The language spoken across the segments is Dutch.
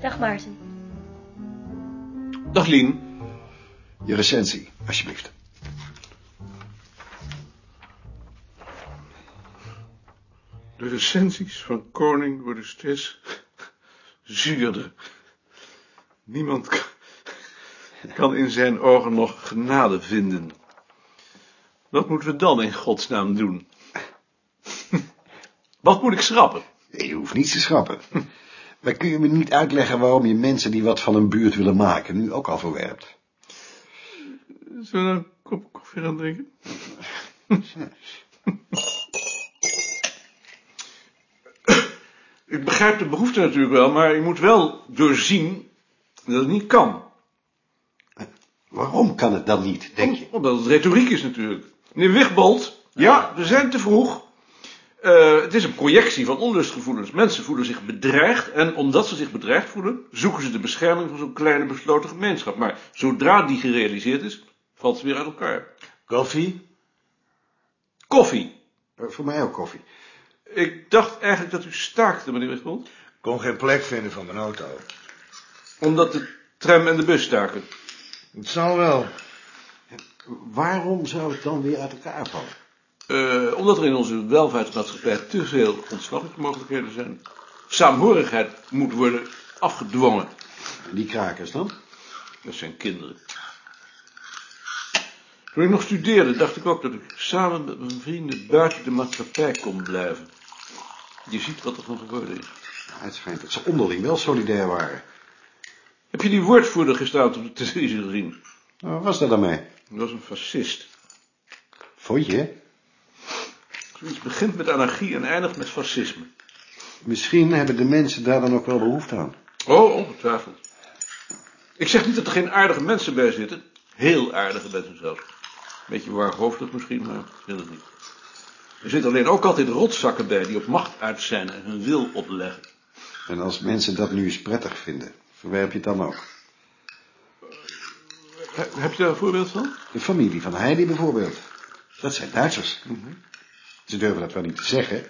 Dag Maarten. Dag Lien. Je recensie, alsjeblieft. De recensies van Koning worden steeds zuurder. Niemand kan, in zijn ogen nog genade vinden. Wat moeten we dan in godsnaam doen? Wat moet ik schrappen? Nee, je hoeft niets te schrappen. Maar kun je me niet uitleggen waarom je mensen die wat van een buurt willen maken, nu ook al verwerpt? Zullen we een kop koffie gaan drinken? Ik begrijp de behoefte natuurlijk wel, maar je moet wel doorzien dat het niet kan. Waarom kan het dan niet, denk je? Omdat het retoriek is natuurlijk. Meneer Wigbold, ja, we zijn te vroeg. Eh, het is een projectie van onlustgevoelens. Mensen voelen zich bedreigd en omdat ze zich bedreigd voelen, zoeken ze de bescherming van zo'n kleine besloten gemeenschap. Maar zodra die gerealiseerd is, valt ze weer uit elkaar. Koffie? Koffie. Eh, Voor mij ook koffie. Ik dacht eigenlijk dat u staakte, meneer Wigbold. kon geen plek vinden van mijn auto. Omdat de tram en de bus staken. Het zal wel. Waarom zou het dan weer uit elkaar vallen? Eh, omdat er in onze welvaartsmaatschappij te veel ontsnappingsmogelijkheden zijn. Saamhorigheid moet worden afgedwongen. En die krakers dan? Dat zijn kinderen. Toen ik nog studeerde, dacht ik ook dat ik samen met mijn vrienden buiten de maatschappij kon blijven. Je ziet wat er van geworden is. Nou, het schijnt dat ze onderling wel solidair waren. Heb je die woordvoerder gisteravond op de televisie gezien? Nou, wat was dat dan mee? Dat was een fascist. Vond je? Zoiets begint met anarchie en eindigt met fascisme. Misschien hebben de mensen daar dan ook wel behoefte aan. Oh, ongetwijfeld. Ik zeg niet dat er geen aardige mensen bij zitten. Heel aardige mensen zelfs. Beetje waarhoofdig misschien, maar ik vind het niet. Er zitten alleen ook altijd rotzakken bij die op macht uit zijn en hun wil opleggen. En als mensen dat nu eens prettig vinden, verwerp je het dan ook? He- Heb je daar een voorbeeld van? De familie van Heidi bijvoorbeeld. Dat zijn Duitsers. Ze durven dat wel niet te zeggen.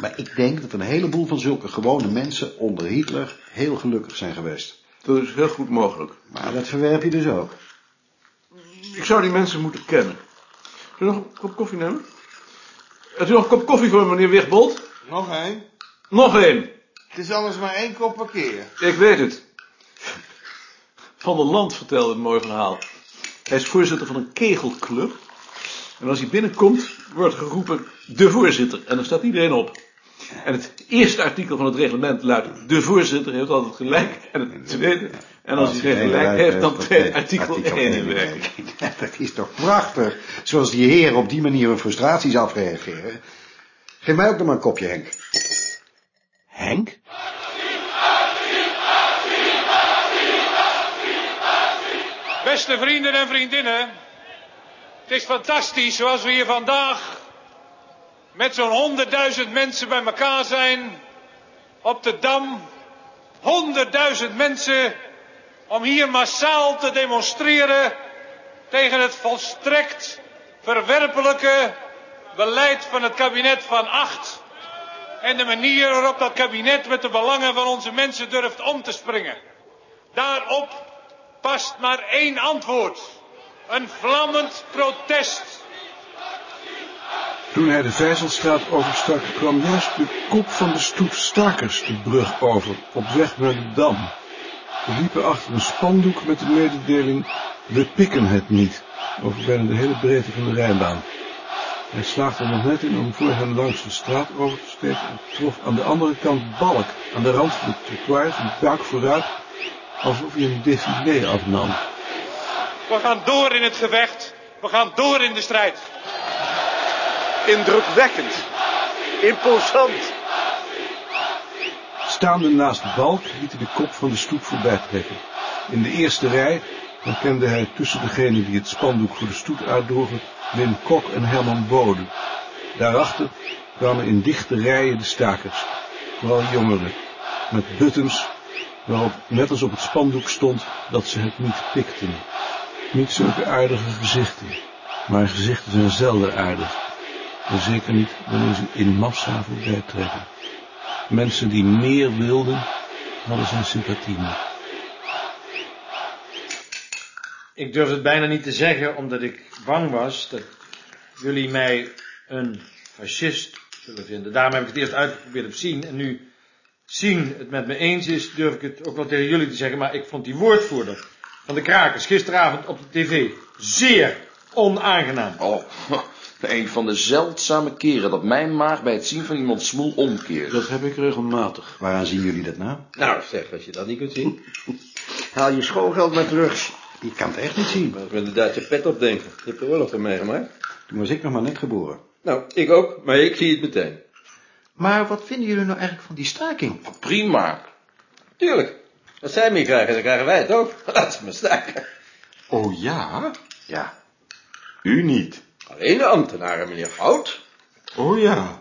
Maar ik denk dat een heleboel van zulke gewone mensen onder Hitler heel gelukkig zijn geweest. Dat is heel goed mogelijk. Maar dat verwerp je dus ook. Ik zou die mensen moeten kennen. Zullen we nog een kop koffie nemen? Hebt u nog een kop koffie voor meneer Wigbold? Nog één? Nog één. Het is anders maar één kop per keer. Ik weet het. Van der Land vertelde een mooi verhaal. Hij is voorzitter van een kegelclub. En als hij binnenkomt, wordt geroepen de voorzitter. En dan staat iedereen op. En het eerste artikel van het reglement luidt, de voorzitter heeft altijd gelijk. En het tweede, en als hij geen gelijk heeft, dan treedt artikel 1 in werking. Dat is toch prachtig. Zoals die heren op die manier hun frustraties afreageren. Geef mij ook nog maar een kopje, Henk. Henk? Beste vrienden en vriendinnen, het is fantastisch zoals we hier vandaag met zo'n honderdduizend mensen bij elkaar zijn op de Dam. Honderdduizend mensen om hier massaal te demonstreren tegen het volstrekt verwerpelijke beleid van het kabinet van acht en de manier waarop dat kabinet met de belangen van onze mensen durft om te springen. Daarop past maar één antwoord. Een vlammend protest. Toen hij de Vijzelstraat overstak, kwam juist de kop van de stoet stakers de brug over, op weg naar de Dam. Ze liepen achter een spandoek met de mededeling, we pikken het niet, over bijna de hele breedte van de Rijnbaan. Hij slaagde er nog net in om voor hen langs de straat over te steken en trof aan de andere kant Balk, aan de rand van het trottoir, zijn buik vooruit, alsof hij een défilé afnam. We gaan door in het gevecht. We gaan door in de strijd. Indrukwekkend. Imposant. Staande naast Balk liet hij de kop van de stoep voorbij trekken. In de eerste rij herkende hij tussen degenen die het spandoek voor de stoet uitdroegen Wim Kok en Herman Bode. Daarachter kwamen in dichte rijen de stakers, vooral jongeren, met buttons waarop net als op het spandoek stond dat ze het niet pikten. Niet zulke aardige gezichten, maar gezichten zijn zelden aardig. En zeker niet wanneer ze in massa voorbij trekken. Mensen die meer wilden, hadden zijn sympathie. Ik durf het bijna niet te zeggen, omdat ik bang was dat jullie mij een fascist zullen vinden. Daarom heb ik het eerst uitgeprobeerd op zien. En nu zien het met me eens is, durf ik het ook wel tegen jullie te zeggen. Maar ik vond die woordvoerder van de Krakers gisteravond op de tv zeer onaangenaam. Oh, een van de zeldzame keren dat mijn maag bij het zien van iemand smoel omkeert. Dat heb ik regelmatig. Waaraan zien jullie dat nou? Nou, zeg, als je dat niet kunt zien. Haal je schoolgeld maar terug. Ik kan het echt niet zien. We inderdaad je pet opdenken. Je hebt de oorlog toch meegemaakt? Toen was ik nog maar net geboren. Nou, ik ook, maar ik zie het meteen. Maar wat vinden jullie nou eigenlijk van die staking? Prima. Tuurlijk. Als zij meer krijgen, dan krijgen wij het ook. Laat ze maar staken. Oh ja? Ja. U niet. Alleen de ambtenaren, meneer Goud. Oh ja.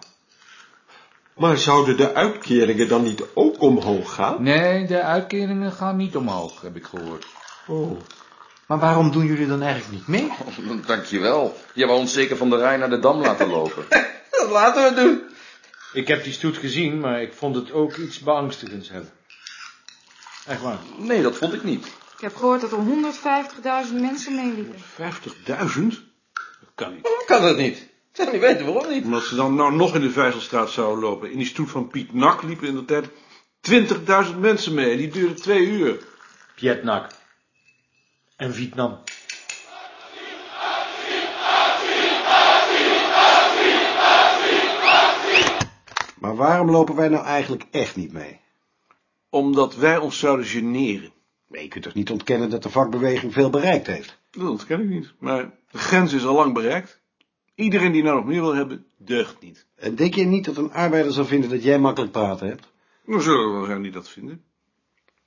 Maar zouden de uitkeringen dan niet ook omhoog gaan? Nee, de uitkeringen gaan niet omhoog, heb ik gehoord. Oh. Maar waarom doen jullie dan eigenlijk niet mee? Oh, dankjewel. Je wou ons zeker van de Rijn naar de Dam laten lopen. Dat laten we doen. Ik heb die stoet gezien, maar ik vond het ook iets beangstigends hebben. Echt waar. Nee, dat vond ik niet. Ik heb gehoord dat er 150.000 mensen meeliepen. 50.000? Dat kan niet. Waarom kan dat niet? Ik zou niet weten waarom niet. Omdat ze dan nou nog in de Vijzelstraat zouden lopen. In die stoet van Piet Nak liepen in de tijd 20.000 mensen mee. Die duurde twee uur. Vietnam. En Vietnam. Maar waarom lopen wij nou eigenlijk echt niet mee? Omdat wij ons zouden generen. Nee, je kunt toch niet ontkennen dat de vakbeweging veel bereikt heeft? Dat ontken ik niet. Maar de grens is al lang bereikt. Iedereen die nou nog meer wil hebben, deugt niet. En denk je niet dat een arbeider zal vinden dat jij makkelijk praten hebt? Er zullen er wel zijn die dat vinden.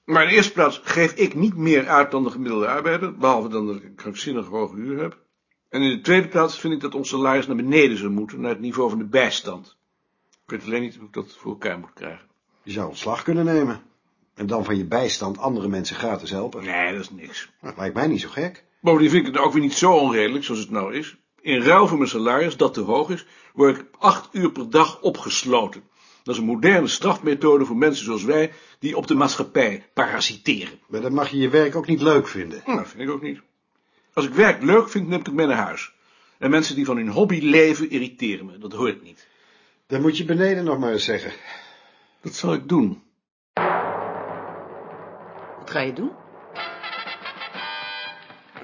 Maar in de eerste plaats geef ik niet meer uit dan de gemiddelde arbeider, behalve dan dat ik een krankzinnig hoge huur heb. En in de tweede plaats vind ik dat ons salaris naar beneden zou moeten, naar het niveau van de bijstand. Ik weet alleen niet hoe ik dat voor elkaar moet krijgen. Je zou ontslag kunnen nemen. En dan van je bijstand andere mensen gratis helpen. Nee, dat is niks. Dat lijkt mij niet zo gek. Bovendien vind ik het ook weer niet zo onredelijk, zoals het nou is. In ruil voor mijn salaris, dat te hoog is, word ik acht uur per dag opgesloten. Dat is een moderne strafmethode voor mensen zoals wij, die op de maatschappij parasiteren. Maar dan mag je je werk ook niet leuk vinden. Nou, dat vind ik ook niet. Als ik werk leuk vind, neem ik het mee naar huis. En mensen die van hun hobby leven, irriteren me. Dat hoort niet. Dan moet je beneden nog maar eens zeggen. Dat zal ik doen. Wat ga je doen?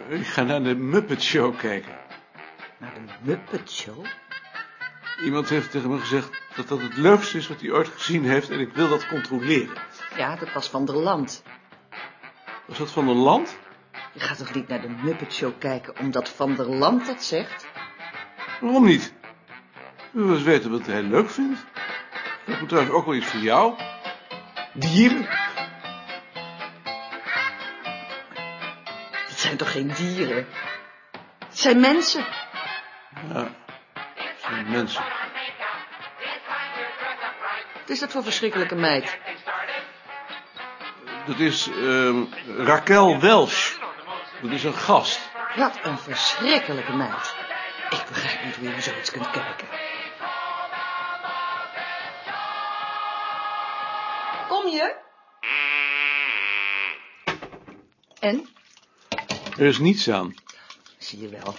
Ik ga naar de Muppet Show kijken. Naar de Muppet Show? Iemand heeft tegen me gezegd dat dat het leukste is wat hij ooit gezien heeft en ik wil dat controleren. Ja, dat was van der Land. Was dat van een land? Je gaat toch niet naar de Muppet Show kijken omdat Van der Land dat zegt? Waarom niet? Ik wil eens weten wat hij leuk vindt. Dat moet trouwens ook wel iets voor jou. Dieren? Zijn toch geen dieren? Het zijn mensen. Ja, het zijn mensen. Wat is dat voor verschrikkelijke meid? Dat is ehm Raquel Welsh. Dat is een gast. Wat een verschrikkelijke meid. Ik begrijp niet hoe je naar zoiets kunt kijken. Kom je? En? Er is niets aan. Zie je wel.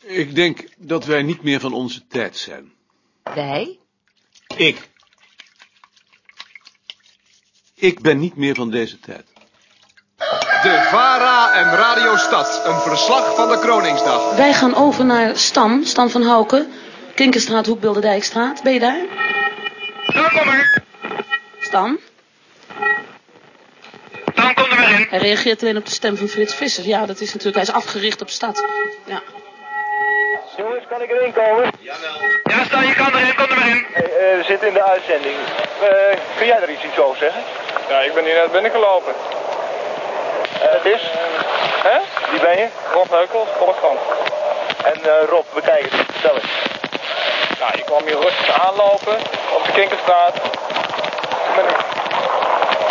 Ik denk dat wij niet meer van onze tijd zijn. Wij? Ik. Ik ben niet meer van deze tijd. De VARA en Radio Stad. Een verslag van de Kroningsdag. Wij gaan over naar Stam, Stam van Houken. Kinkerstraat, Hoek, Dijkstraat. Ben je daar? Dan kom ik. Stam? Hij reageert alleen op de stem van Frits Visser. Ja, dat is natuurlijk, hij is afgericht op stad. Ja. Jongens, kan ik erin komen? Ja, Stan, je kan erin. Kom er maar in. Hey, eh, we zitten in de uitzending. Eh, kun jij er iets, iets over zeggen? Ja, ik ben hier net binnengelopen. En het is? Hè? Wie ben je? Rob Heukels, Volkskrant. En eh, Rob, we kijken het. Vertel eens. Nou, ik kwam hier rustig aanlopen op de Kinkerstraat. Toen ben ik...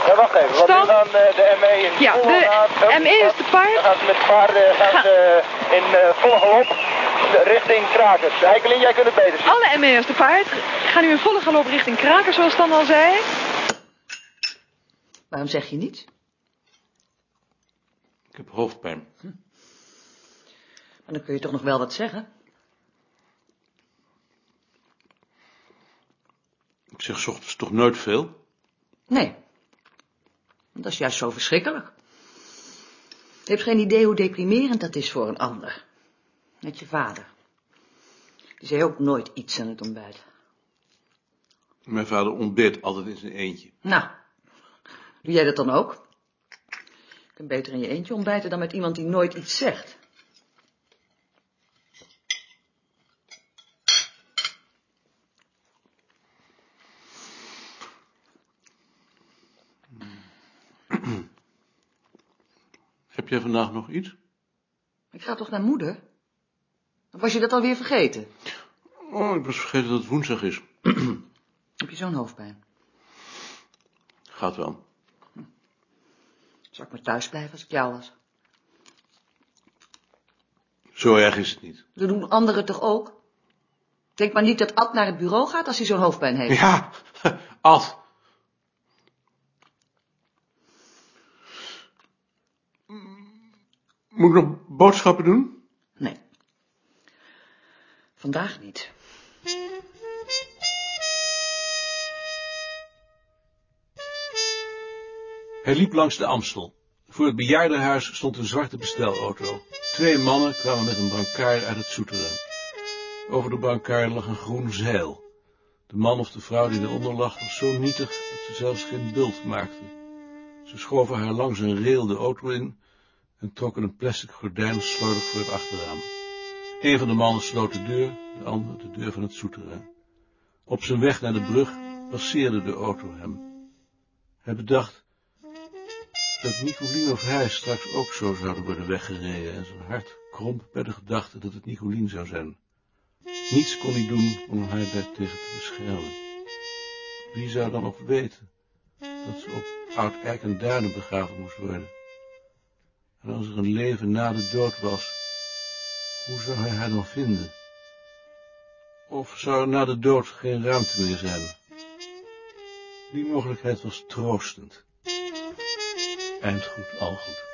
Ja, wacht even, want nu gaan eh, de ME in Ja, volle de ME is de paard. Dan gaan ze met paarden gaan ze, in eh, volle galop. richting Krakers. Heikelin, jij kunt het beter zien. Alle ME'ers te paard gaan nu in volle galop richting Kraken, zoals Dan al zei. Waarom zeg je niets? Ik heb hoofdpijn. Maar dan kun je toch nog wel wat zeggen? Ik zeg 's ochtends toch nooit veel? Nee. Dat is juist zo verschrikkelijk. Je hebt geen idee hoe deprimerend dat is voor een ander. Net je vader. Die zei ook nooit iets aan het ontbijt. Mijn vader ontbeert altijd in zijn eentje. Nou, doe jij dat dan ook? Je kunt beter in je eentje ontbijten dan met iemand die nooit iets zegt. Heb jij vandaag nog iets? Ik ga toch naar moeder? Of was je dat alweer vergeten? Oh, ik was vergeten dat het woensdag is. Heb je zo'n hoofdpijn? Gaat wel. Zou ik maar thuis blijven als ik jou was? Zo erg is het niet. Dat doen anderen toch ook? Denk maar niet dat Ad naar het bureau gaat als hij zo'n hoofdpijn heeft. Ja, Ad. Moet ik nog boodschappen doen? Nee. Vandaag niet. Hij liep langs de Amstel. Voor het bejaardenhuis stond een zwarte bestelauto. Twee mannen kwamen met een brancard uit het Soeteren. Over de brancard lag een groen zeil. De man of de vrouw die eronder lag was zo nietig dat ze zelfs geen bult maakte. Ze schoven haar langs een rail de auto in en trokken een plastic gordijn slordig voor het achterraam. Een van de mannen sloot de deur, de ander de deur van het Soeteren. Op zijn weg naar de brug passeerde de auto hem. Hij bedacht dat Nicolien of hij straks ook zo zouden worden weggereden en zijn hart kromp bij de gedachte dat het Nicolien zou zijn. Niets kon hij doen om haar daartegen te beschermen. Wie zou dan ook weten dat ze op oud Eik en begraven moest worden? En als er een leven na de dood was, hoe zou hij haar dan vinden? Of zou er na de dood geen ruimte meer zijn? Die mogelijkheid was troostend. Eind goed, al goed.